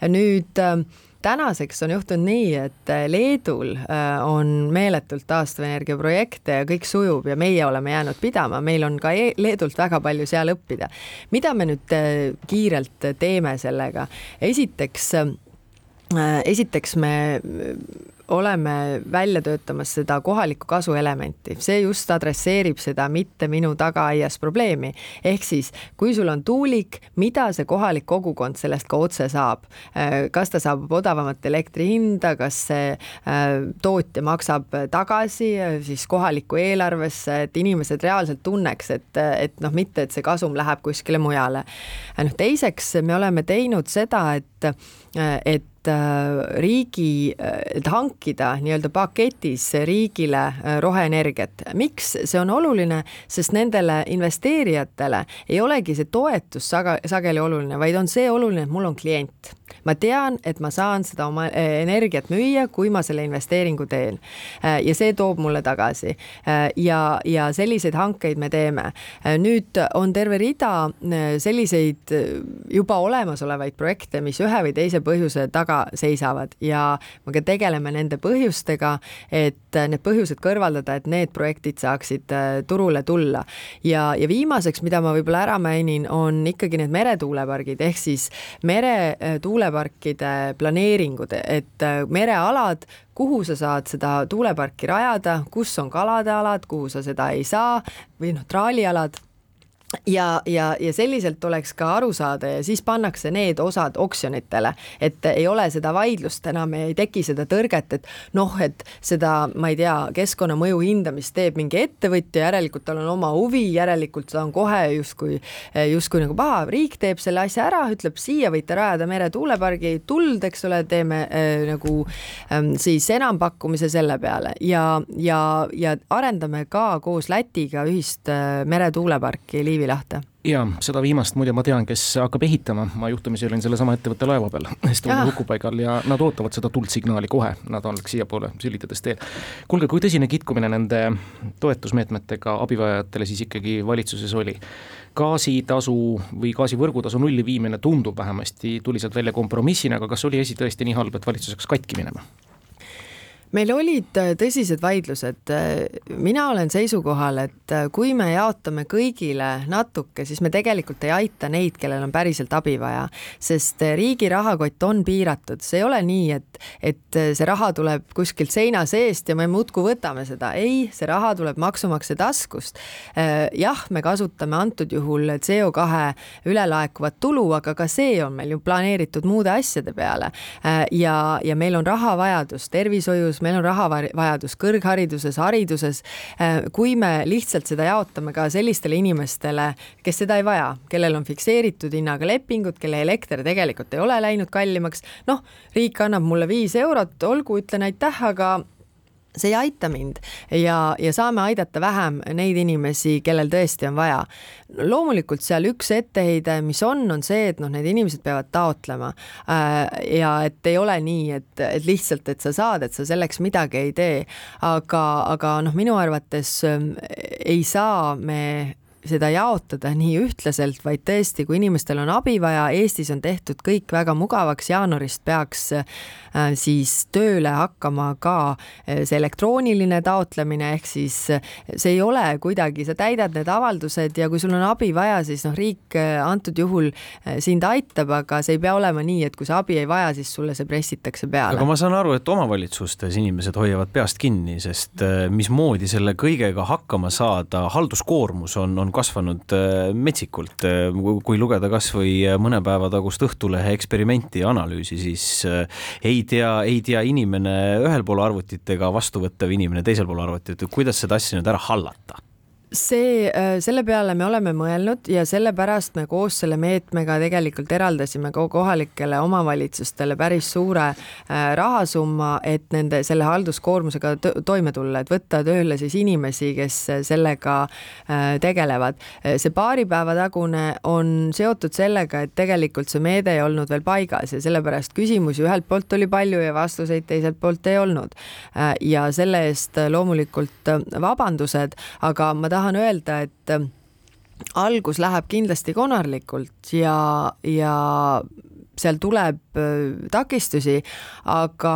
nüüd äh, tänaseks on juhtunud nii, et äh, Leedul äh, on meeletult taastuvenergia projekte ja kõik sujub ja meie oleme jäänud pidama, meil on ka e Leedult väga palju seal õppida. mida me nüüd äh, kiirelt teeme sellega? esiteks esiteks me oleme välja töötamas seda kohaliku kasu elementi, see just adresseerib seda mitte minu tagaaias probleemi. ehk siis, kui sul on tuulik, mida see kohalik kogukond sellest ka otse saab? kas ta saab odavamat elektri hinda, kas see äh, tootja maksab tagasi äh, siis kohalikku eelarvesse, et inimesed reaalselt tunneks, et, et noh, mitte et see kasum läheb kuskile mujale. noh, teiseks me oleme teinud seda, et et riigi, et hankida nii-öelda paketis riigile roheenergiat. miks see on oluline, sest nendele investeerijatele ei olegi see toetus saga, sageli oluline, vaid on see oluline, et mul on klient ma tean, et ma saan seda oma eh, energiat müüa, kui ma selle investeeringu teen. Eh, ja see toob mulle tagasi. Eh, ja, ja selliseid hankeid me teeme. nüüd on terve rida selliseid juba olemasolevaid projekte, mis ühe või teise põhjuse taga seisavad ja me ka tegeleme nende põhjustega, et need põhjused kõrvaldada, et need projektid saaksid turule tulla. ja, ja viimaseks, mida ma võib-olla ära mainin, on ikkagi need meretuulepargid ehk siis meretuulepargid tuuleparkide planeeringud, et äh, merealad, kuhu sa saad seda tuuleparki rajada, kus on kalade alad, kuhu sa seda ei saa või noh, traalialad ja, ja, ja selliselt oleks ka aru saada ja siis pannakse need osad oksjonitele, et ei ole seda vaidlust enam, ei teki seda tõrget, et noh, et seda, ma ei tea, keskkonnamõju hindamist teeb mingi ettevõtja, järelikult tal on oma huvi, järelikult ta on kohe justkui, justkui nagu paha, riik teeb selle asja ära, ütleb siia võite rajada meretuulepargi, tuld, eks ole, teeme äh, nagu ähm, siis enampakkumise selle peale. Ja, ja, ja arendame ka koos Lätiga ühist äh, meretuuleparki Liivi Liivi lahte jaa, seda viimast muide ma tean, kes hakkab ehitama, ma juhtumisi olin sellesama ettevõtte laeva peal Estonia hukupaigal ja nad ootavad seda tuldsignaali kohe, nad on siiapoole sülitades teel. kuulge, kui tõsine kitkumine nende toetusmeetmetega abivajajatele siis ikkagi valitsuses oli? gaasitasu või gaasivõrgutasu nulli viimine tundub vähemasti, tuli sealt välja kompromissina, aga kas oli asi tõesti nii halb, et valitsus hakkas katki minema? Meil olid äh, tõsised vaidlused. Äh, mina olen seisukohal, et äh, kui me jaotame kõigile natuke, siis me tegelikult ei aita neid, kellel on päriselt abi vaja, sest riigi rahakott on piiratud, see ei ole nii, et, et see raha tuleb kuskilt seina seest ja me muudkui võtame seda. ei, see raha tuleb maksumaksja taskust. jah, me kasutame antud juhul CO2 ülelaekuvat tulu, aga ka see on meil ju planeeritud muude asjade peale. ja, ja meil on rahavajadus tervishoius meil on rahavajadus kõrghariduses, hariduses. Äh, kui me lihtsalt seda jaotame ka sellistele inimestele, kes seda ei vaja, kellel on fikseeritud hinnaga lepingud, kelle elekter tegelikult ei ole läinud kallimaks, noh, riik annab mulle viis eurot, olgu, ütlen aitäh, aga see ei aita mind. Ja, ja saame aidata vähem neid inimesi, kellel tõesti on vaja. loomulikult seal üks etteheide, mis on, on see, et noh, need inimesed peavad taotlema. Äh, ja et ei ole nii, et, et lihtsalt, et sa saad, et sa selleks midagi ei tee, aga, aga noh, minu arvates äh, ei saa me seda jaotada nii ühtlaselt, vaid tõesti, kui inimestel on abi vaja, Eestis on tehtud kõik väga mugavaks, jaanuarist peaks äh, siis tööle hakkama ka äh, see elektrooniline taotlemine, ehk siis äh, see ei ole kuidagi, sa täidad need avaldused ja kui sul on abi vaja, siis noh, riik antud juhul sind aitab, aga see ei pea olema nii, et kui sa abi ei vaja, siis sulle see pressitakse peale. aga ma saan aru, et omavalitsustes inimesed hoiavad peast kinni, sest mismoodi selle kõigega hakkama saada, halduskoormus on, on kasvanud äh, metsikult. Äh, kui lugeda kasvõi mõne päeva tagust Õhtulehe eksperimenti ja analüüsi, siis äh, ei tea, ei tea inimene ühel pool arvutit ega vastuvõttev inimene teisel pool arvutit, kuidas seda asja nüüd ära hallata see, äh, selle peale me oleme mõelnud ja sellepärast me koos selle meetmega tegelikult eraldasime ka kohalikele omavalitsustele päris suure äh, rahasumma, et nende selle halduskoormusega toime tulla, et võtta tööle siis inimesi, kes sellega äh, tegelevad. see paari päeva tagune on seotud sellega, et tegelikult see meede ei olnud veel paigas ja sellepärast küsimusi ühelt poolt oli palju ja vastuseid teiselt poolt ei olnud. ja selle eest loomulikult vabandused, aga ma tahan tahan öelda, et äh, algus läheb kindlasti konarlikult ja, ja seal tuleb äh, takistusi, aga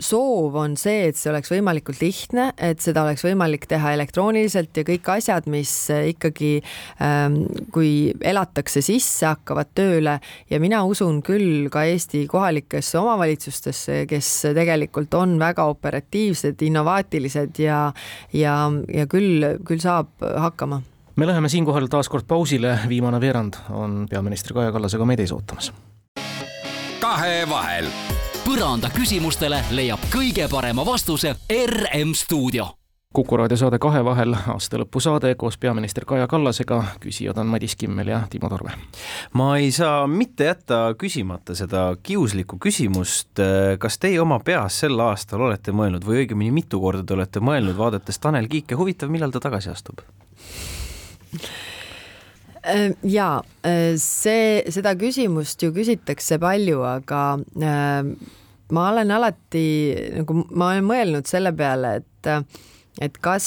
soov on see, et see oleks võimalikult lihtne, et seda oleks võimalik teha elektrooniliselt ja kõik asjad, mis äh, ikkagi ähm, kui elatakse sisse, hakkavad tööle. Ja mina usun küll ka Eesti kohalikesse omavalitsustesse, kes tegelikult on väga operatiivsed, innovaatilised ja, ja, ja küll, küll saab hakkama. Me läheme siinkohal taas kord pausile, viimane veerand on peaminister Kaja Kallasega meid ees ootamas. kahevahel põranda küsimustele leiab kõige parema vastuse RM stuudio kuku raadio saade Kahevahel, aastalõpusaade koos peaminister Kaja Kallasega, küsijad on Madis Kimmel ja Timo Torve. ma ei saa mitte jätta küsimata seda kiuslikku küsimust, kas teie oma peas sel aastal olete mõelnud või õigemini mitu korda te olete mõelnud, vaadates Tanel Kiike, huvitav, millal ta tagasi astub? Äh, ja äh, see, seda küsimust ju küsitakse palju, aga äh, ma olen alati nagu, ma olen mõelnud selle peale, et et kas,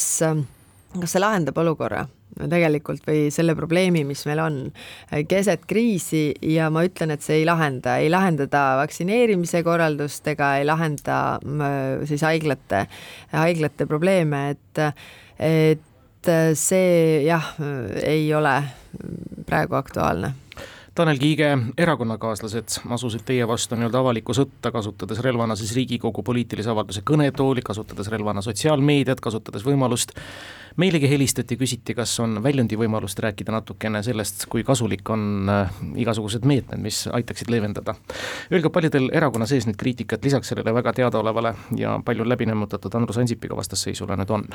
kas see lahendab olukorra tegelikult või selle probleemi, mis meil on. Keset kriisi ja ma ütlen, et see ei lahenda, ei lahenda ta vaktsineerimise korraldust ega ei lahenda siis haiglate, haiglate probleeme, et, et see jah, ei ole praegu aktuaalne Tanel Kiige erakonnakaaslased asusid teie vastu nii-öelda avalikku sõtta, kasutades relvana siis Riigikogu poliitilise avalduse kõnetooli, kasutades relvana sotsiaalmeediat, kasutades võimalust meilegi helistati, küsiti, kas on väljundi võimalust rääkida natukene sellest, kui kasulik on äh, igasugused meetmed, mis aitaksid leevendada. Öelge, palju teil erakonna sees nüüd kriitikat lisaks sellele väga teadaolevale ja palju läbi nämmutatud Andrus Ansipiga vastasseisule nüüd on?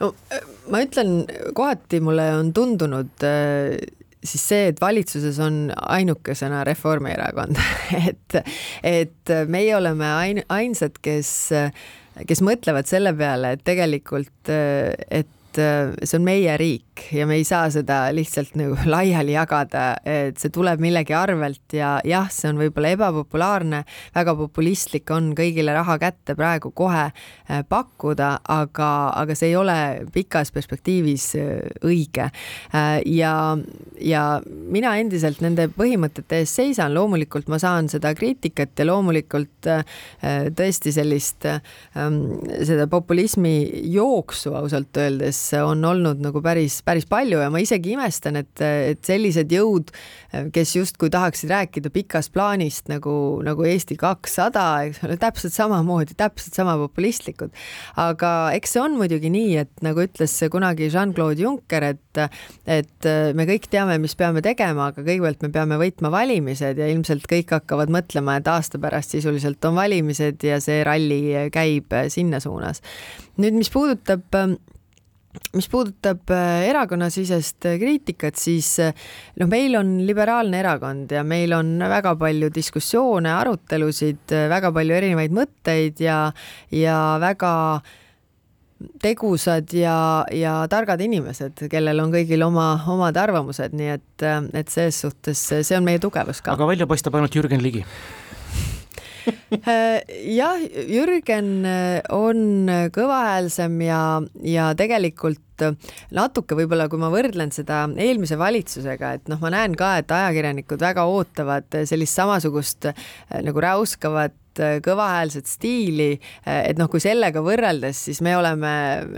no ma ütlen, kohati mulle on tundunud äh, siis see, et valitsuses on ainukesena Reformierakond et, et meie oleme ain-, ainsad, kes, kes mõtlevad selle peale, et tegelikult, et see on meie riik ja me ei saa seda lihtsalt nagu laiali jagada, et see tuleb millegi arvelt ja jah, see on võib-olla ebapopulaarne, väga populistlik on kõigile raha kätte praegu kohe äh, pakkuda, aga, aga see ei ole pikas perspektiivis äh, õige. Äh, ja, ja mina endiselt nende põhimõtete eest seisan, loomulikult ma saan seda kriitikat ja loomulikult tõesti sellist, ähm, seda populismi jooksu ausalt öeldes on olnud nagu päris päris palju ja ma isegi imestan, et, et sellised jõud, kes justkui tahaksid rääkida pikast plaanist nagu, nagu Eesti kakssada, eks ole, täpselt samamoodi, täpselt sama populistlikud. aga eks see on muidugi nii, et nagu ütles kunagi Jean-Claude Juncker, et, et me kõik teame, mis peame tegema, aga kõigepealt me peame võitma valimised ja ilmselt kõik hakkavad mõtlema, et aasta pärast sisuliselt on valimised ja see ralli käib sinna suunas. nüüd, mis puudutab mis puudutab äh, erakonnasisest äh, kriitikat, siis noh, meil on liberaalne erakond ja meil on väga palju diskussioone, arutelusid, väga palju erinevaid mõtteid ja, ja väga tegusad ja, ja targad inimesed, kellel on kõigil oma, omad arvamused, nii et, et selles suhtes see on meie tugevus ka. aga välja paistab ainult Jürgen Ligi jah, Jürgen äh, on kõvahäälsem ja, ja tegelikult äh, natuke võib-olla, kui ma võrdlen seda eelmise valitsusega, et noh, ma näen ka, et ajakirjanikud väga ootavad sellist samasugust nagu räuskavat Äh, kõvahäälset stiili, äh, et noh, kui sellega võrreldes, siis me oleme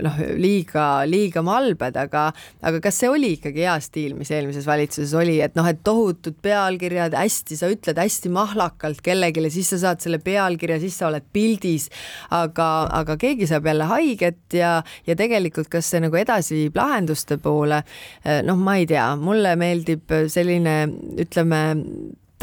noh, liiga, liiga malbed, aga aga kas see oli ikkagi hea stiil, mis eelmises valitsuses oli, et noh, et tohutud pealkirjad, hästi, sa ütled hästi mahlakalt kellelegi, siis sa saad selle pealkirja, siis sa oled pildis, aga, aga keegi saab jälle haiget ja, ja tegelikult, kas see nagu edasi viib lahenduste poole, äh, noh, ma ei tea, mulle meeldib selline, ütleme,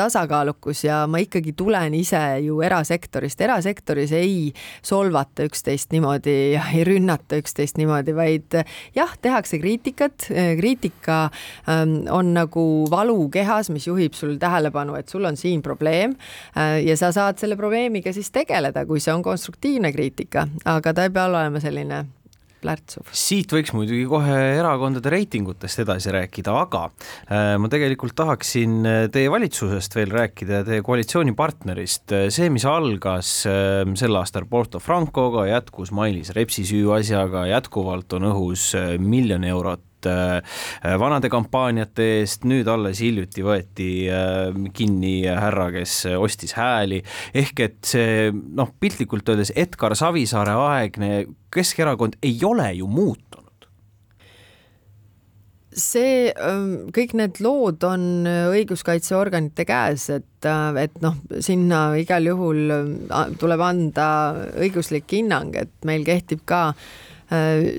tasakaalukus ja ma ikkagi tulen ise ju erasektorist, erasektoris ei solvata üksteist niimoodi ja ei rünnata üksteist niimoodi, vaid jah, tehakse kriitikat, kriitika ähm, on nagu valu kehas, mis juhib sul tähelepanu, et sul on siin probleem äh, ja sa saad selle probleemiga siis tegeleda, kui see on konstruktiivne kriitika, aga ta ei pea olema selline plärtsuv. siit võiks muidugi kohe erakondade reitingutest edasi rääkida, aga äh, ma tegelikult tahaksin äh, teie valitsusest veel rääkida, teie koalitsioonipartnerist. Äh, see, mis algas sel aastal Porto Francoga, jätkus Mailis Repsi süüasjaga, jätkuvalt on õhus miljon eurot vanade kampaaniate eest, nüüd alles hiljuti võeti kinni härra, kes ostis hääli, ehk et see noh, piltlikult öeldes Edgar Savisaare aegne Keskerakond ei ole ju muutunud. See, ähm, kõik need lood on õiguskaitseorganite käes, et, äh, et noh, sinna igal juhul äh, tuleb anda õiguslik hinnang, et meil kehtib ka äh,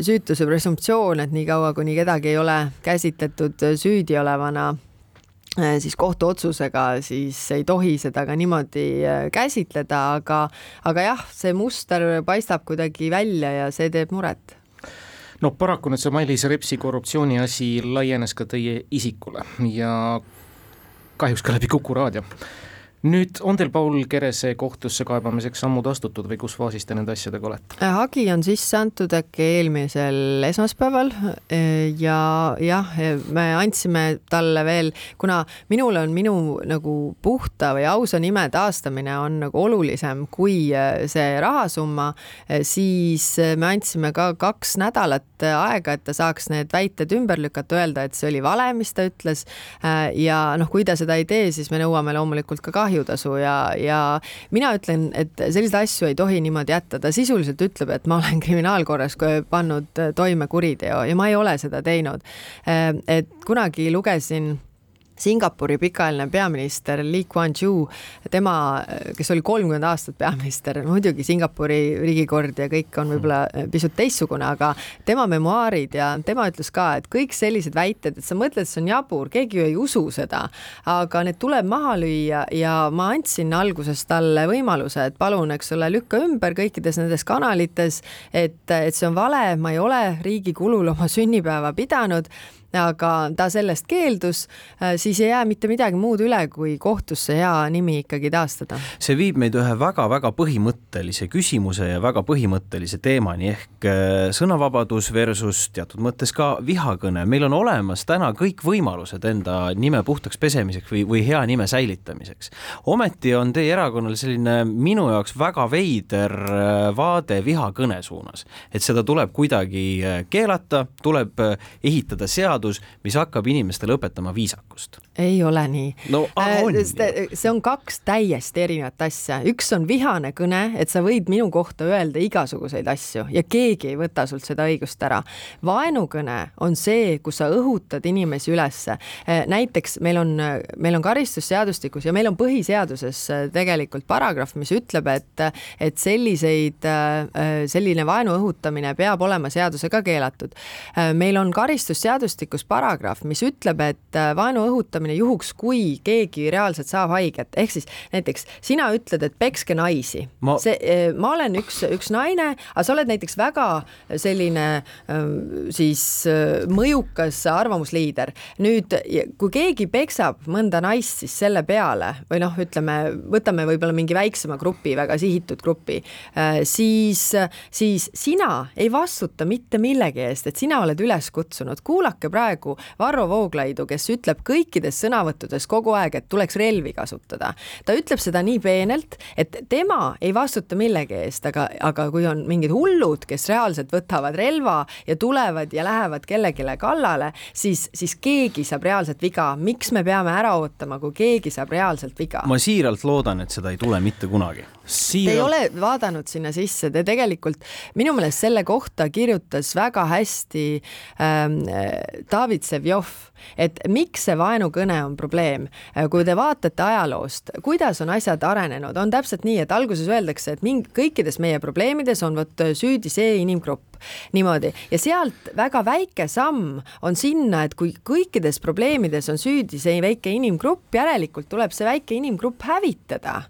süütuse presumptsioon, et niikaua, kuni kedagi ei ole käsitletud süüdi olevana siis kohtuotsusega, siis ei tohi seda ka niimoodi käsitleda, aga, aga jah, see muster paistab kuidagi välja ja see teeb muret. No paraku nüüd see Mailis Repsi korruptsiooni asi laienes ka teie isikule ja kahjuks ka läbi Kuku raadio nüüd on teil Paul Kerese kohtusse kaebamiseks sammud astutud või kus faasis te nende asjadega olete? Äh, hagi on sisse antud äkki eelmisel esmaspäeval äh, ja jah, me andsime talle veel, kuna minul on minu nagu puhta või ausa nime taastamine on nagu olulisem kui äh, see rahasumma, siis me andsime ka kaks nädalat aega, et ta saaks need väited ümber lükata, öelda, et see oli vale, mis ta ütles. ja noh, kui ta seda ei tee, siis me nõuame loomulikult ka kahju kahjutasu ja, ja mina ütlen, et selliseid asju ei tohi niimoodi jätta, ta sisuliselt ütleb, et ma olen kriminaalkorras pannud toime kuriteo ja ma ei ole seda teinud. et kunagi lugesin Singapuri pikaajaline peaminister Lee Kuan Yew, tema, kes oli kolmkümmend aastat peaminister, muidugi Singapuri riigikord ja kõik on võib-olla pisut teistsugune, aga tema memuaarid ja tema ütles ka, et kõik sellised väited, et sa mõtled, see on jabur, keegi ju ei usu seda, aga need tuleb maha lüüa ja ma andsin alguses talle võimaluse, et palun, eks ole, lükka ümber kõikides nendes kanalites, et, et see on vale, ma ei ole riigi kulul oma sünnipäeva pidanud aga ta sellest keeldus, äh, siis ei jää mitte midagi muud üle, kui kohtusse hea nimi ikkagi taastada. see viib meid ühe väga-väga põhimõttelise küsimuse ja väga põhimõttelise teemani ehk äh, sõnavabadus versus teatud mõttes ka vihakõne. meil on olemas täna kõik võimalused enda nime puhtaks pesemiseks või, või hea nime säilitamiseks. ometi on teie erakonnal selline minu jaoks väga veider äh, vaade vihakõne suunas, et seda tuleb kuidagi keelata, tuleb ehitada seadus, seadus, mis hakkab inimestele õpetama viisakust. ei ole nii. no on äh,. see on kaks täiesti erinevat asja, üks on vihane kõne, et sa võid minu kohta öelda igasuguseid asju ja keegi ei võta sult seda õigust ära. vaenukõne on see, kus sa õhutad inimesi ülesse. Äh, näiteks meil on, meil on karistusseadustikus ja meil on põhiseaduses äh, tegelikult paragrahv, mis ütleb, et, et selliseid, äh, selline vaenu õhutamine peab olema seadusega keelatud. meil on karistusseadustik, seadustikus paragrahv, mis ütleb, et äh, vaenu õhutamine juhuks, kui keegi reaalselt saab haiget, ehk siis näiteks sina ütled, et pekske naisi. Ma.... see, äh, ma olen üks, üks naine, aga sa oled näiteks väga selline ähm, siis äh, mõjukas arvamusliider. nüüd, kui keegi peksab mõnda naist, siis selle peale või noh, ütleme, võtame võib-olla mingi väiksema grupi, väga sihitud grupi, siis, siis sina ei vastuta mitte millegi eest, et sina oled üles kutsunud, kuulake praegu Varro Vooglaidu, kes ütleb kõikides sõnavõttudes kogu aeg, et tuleks relvi kasutada. ta ütleb seda nii peenelt, et tema ei vastuta millegi eest, aga, aga kui on mingid hullud, kes reaalselt võtavad relva ja tulevad ja lähevad kellelegi kallale, siis, siis keegi saab reaalselt viga. miks me peame ära ootama, kui keegi saab reaalselt viga? ma siiralt loodan, et seda ei tule mitte kunagi. Te ei ole vaadanud sinna sisse, te tegelikult minu meelest selle kohta kirjutas väga hästi ähm, David Sevjov, et miks see vaenukõne on probleem. kui te vaatate ajaloost, kuidas on asjad arenenud, on täpselt nii, et alguses öeldakse, et mingi, kõikides meie probleemides on vot süüdi see inimgrupp. Niimoodi. Ja sealt väga väike samm on sinna, et kui kõikides probleemides on süüdi see väike inimgrupp, järelikult tuleb see väike inimgrupp hävitada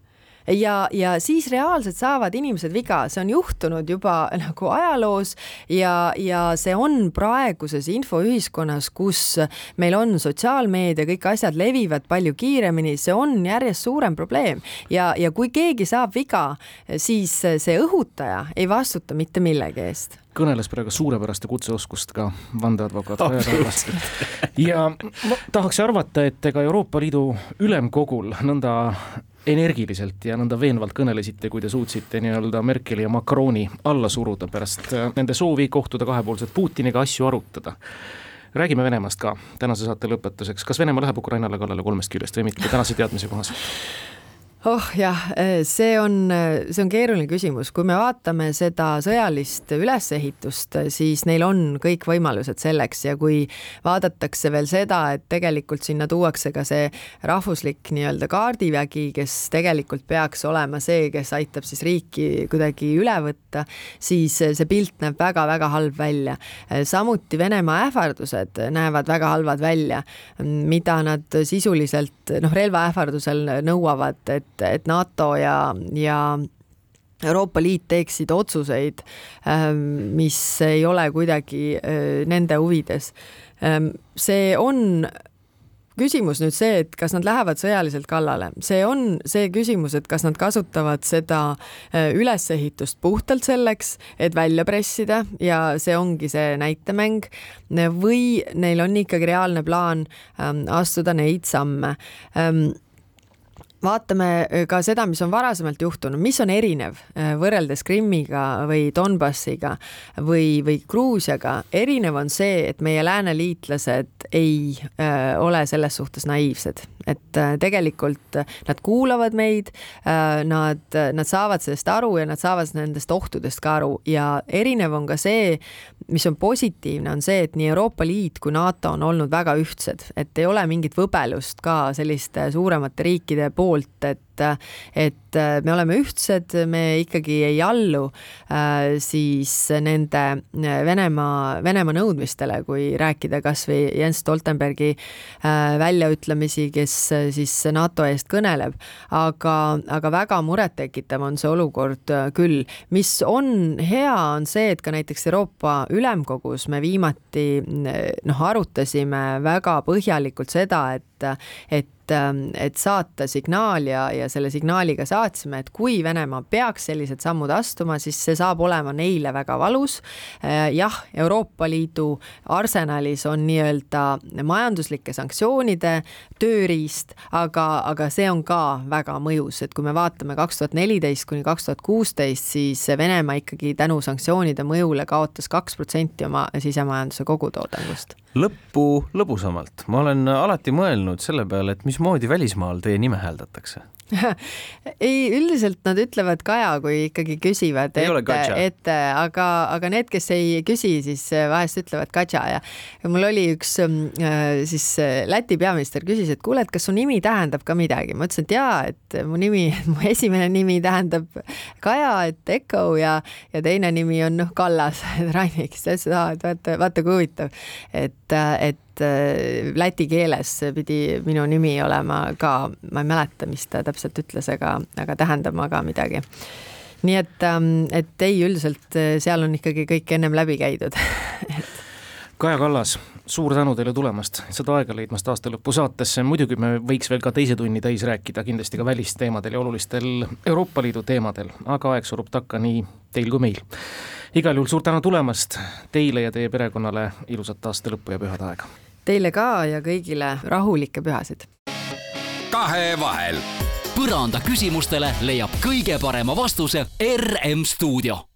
ja, ja siis reaalselt saavad inimesed viga, see on juhtunud juba nagu ajaloos ja, ja see on praeguses infoühiskonnas, kus meil on sotsiaalmeedia, kõik asjad levivad palju kiiremini, see on järjest suurem probleem. Ja, ja kui keegi saab viga, siis see õhutaja ei vastuta mitte millegi eest. Kõneles praegu suurepäraste kutseoskust ka vandeadvokaat Kaja Kallas. ja ma tahaks arvata, et ega Euroopa Liidu Ülemkogul nõnda energiliselt ja nõnda veenvalt kõnelesite, kui te suutsite nii-öelda Merkeli ja Macroni alla suruda pärast äh, nende soovi kohtuda kahepoolselt Putiniga asju arutada. räägime Venemaast ka tänase saate lõpetuseks, kas Venemaa läheb Ukrainale kallale kolmest küljest või mitte tänase teadmise kohaselt? Oh jah, see on, see on keeruline küsimus, kui me vaatame seda sõjalist ülesehitust, siis neil on kõik võimalused selleks ja kui vaadatakse veel seda, et tegelikult sinna tuuakse ka see rahvuslik nii-öelda kaardivägi, kes tegelikult peaks olema see, kes aitab siis riiki kuidagi üle võtta, siis see pilt näeb väga-väga halb välja. samuti Venemaa ähvardused näevad väga halvad välja, mida nad sisuliselt noh, relvaähvardusel nõuavad, et et, et NATO ja, ja Euroopa Liit teeksid otsuseid, ähm, mis ei ole kuidagi äh, nende huvides. Ähm, see on küsimus nüüd see, et kas nad lähevad sõjaliselt kallale, see on see küsimus, et kas nad kasutavad seda äh, ülesehitust puhtalt selleks, et välja pressida ja see ongi see näitemäng või neil on ikkagi reaalne plaan ähm, astuda neid samme vaatame äh, ka seda, mis on varasemalt juhtunud, mis on erinev äh, võrreldes Krimmiga või Donbassiga või, või Gruusiaga. erinev on see, et meie lääneliitlased ei äh, ole selles suhtes naiivsed, et tegelikult nad kuulavad meid nad, nad saavad sellest aru ja nad saavad nendest ohtudest ka aru. Ja erinev on ka see, mis on positiivne, on see, et nii Euroopa Liit kui NATO on olnud väga ühtsed, et ei ole mingit võbelust ka selliste suuremate riikide poolt, et et, et me oleme ühtsed, me ikkagi ei allu äh, siis nende Venemaa, Venemaa nõudmistele, kui rääkida kasvõi Jens Stoltenbergi äh, väljaütlemisi, kes siis NATO eest kõneleb, aga, aga väga murettekitav on see olukord küll. mis on hea, on see, et ka näiteks Euroopa Ülemkogus me viimati noh, arutasime väga põhjalikult seda, et, et et saata signaal ja, ja selle signaaliga saatsime, et kui Venemaa peaks sellised sammud astuma, siis see saab olema neile väga valus. jah, Euroopa Liidu arsenalis on nii-öelda majanduslike sanktsioonide tööriist, aga, aga see on ka väga mõjus, et kui me vaatame kaks tuhat neliteist kuni kaks tuhat kuusteist, siis Venemaa ikkagi tänu sanktsioonide mõjule kaotas kaks protsenti oma sisemajanduse kogutoodangust lõppu lõbusamalt, ma olen alati mõelnud selle peale, et mismoodi välismaal teie nime hääldatakse ei, üldiselt nad ütlevad Kaja, kui ikkagi küsivad, et, et aga, aga need, kes ei küsi, siis vahest ütlevad Katja ja mul oli üks mm, äh, siis äh, Läti peaminister küsis, et kuule, et kas su nimi tähendab ka midagi, ma ütlesin, et jaa, et mu nimi, mu esimene nimi tähendab Kaja, et Eko ja, ja teine nimi on noh, Kallas, Rainik, siis ta ütles, et vaata, vaata kui huvitav, et, et et äh, läti keeles pidi minu nimi olema ka, ma ei mäleta, mis ta täpselt ütles, aga, aga tähendama ka midagi. nii et, ähm, et ei, üldiselt äh, seal on ikkagi kõik ennem läbi käidud Kaja Kallas, suur tänu teile tulemast, seda aega leidmast aasta lõpu saatesse, muidugi me võiks veel ka teise tunni täis rääkida, kindlasti ka välisteemadel ja olulistel Euroopa Liidu teemadel, aga aeg surub takka nii teil kui meil. Igal juhul suur tänu tulemast teile ja teie perekonnale, ilusat aasta lõppu ja pühade aega! Teile ka ja kõigile rahulikke pühasid! kahevahel. põranda küsimustele leiab kõige parema vastuse RM stuudio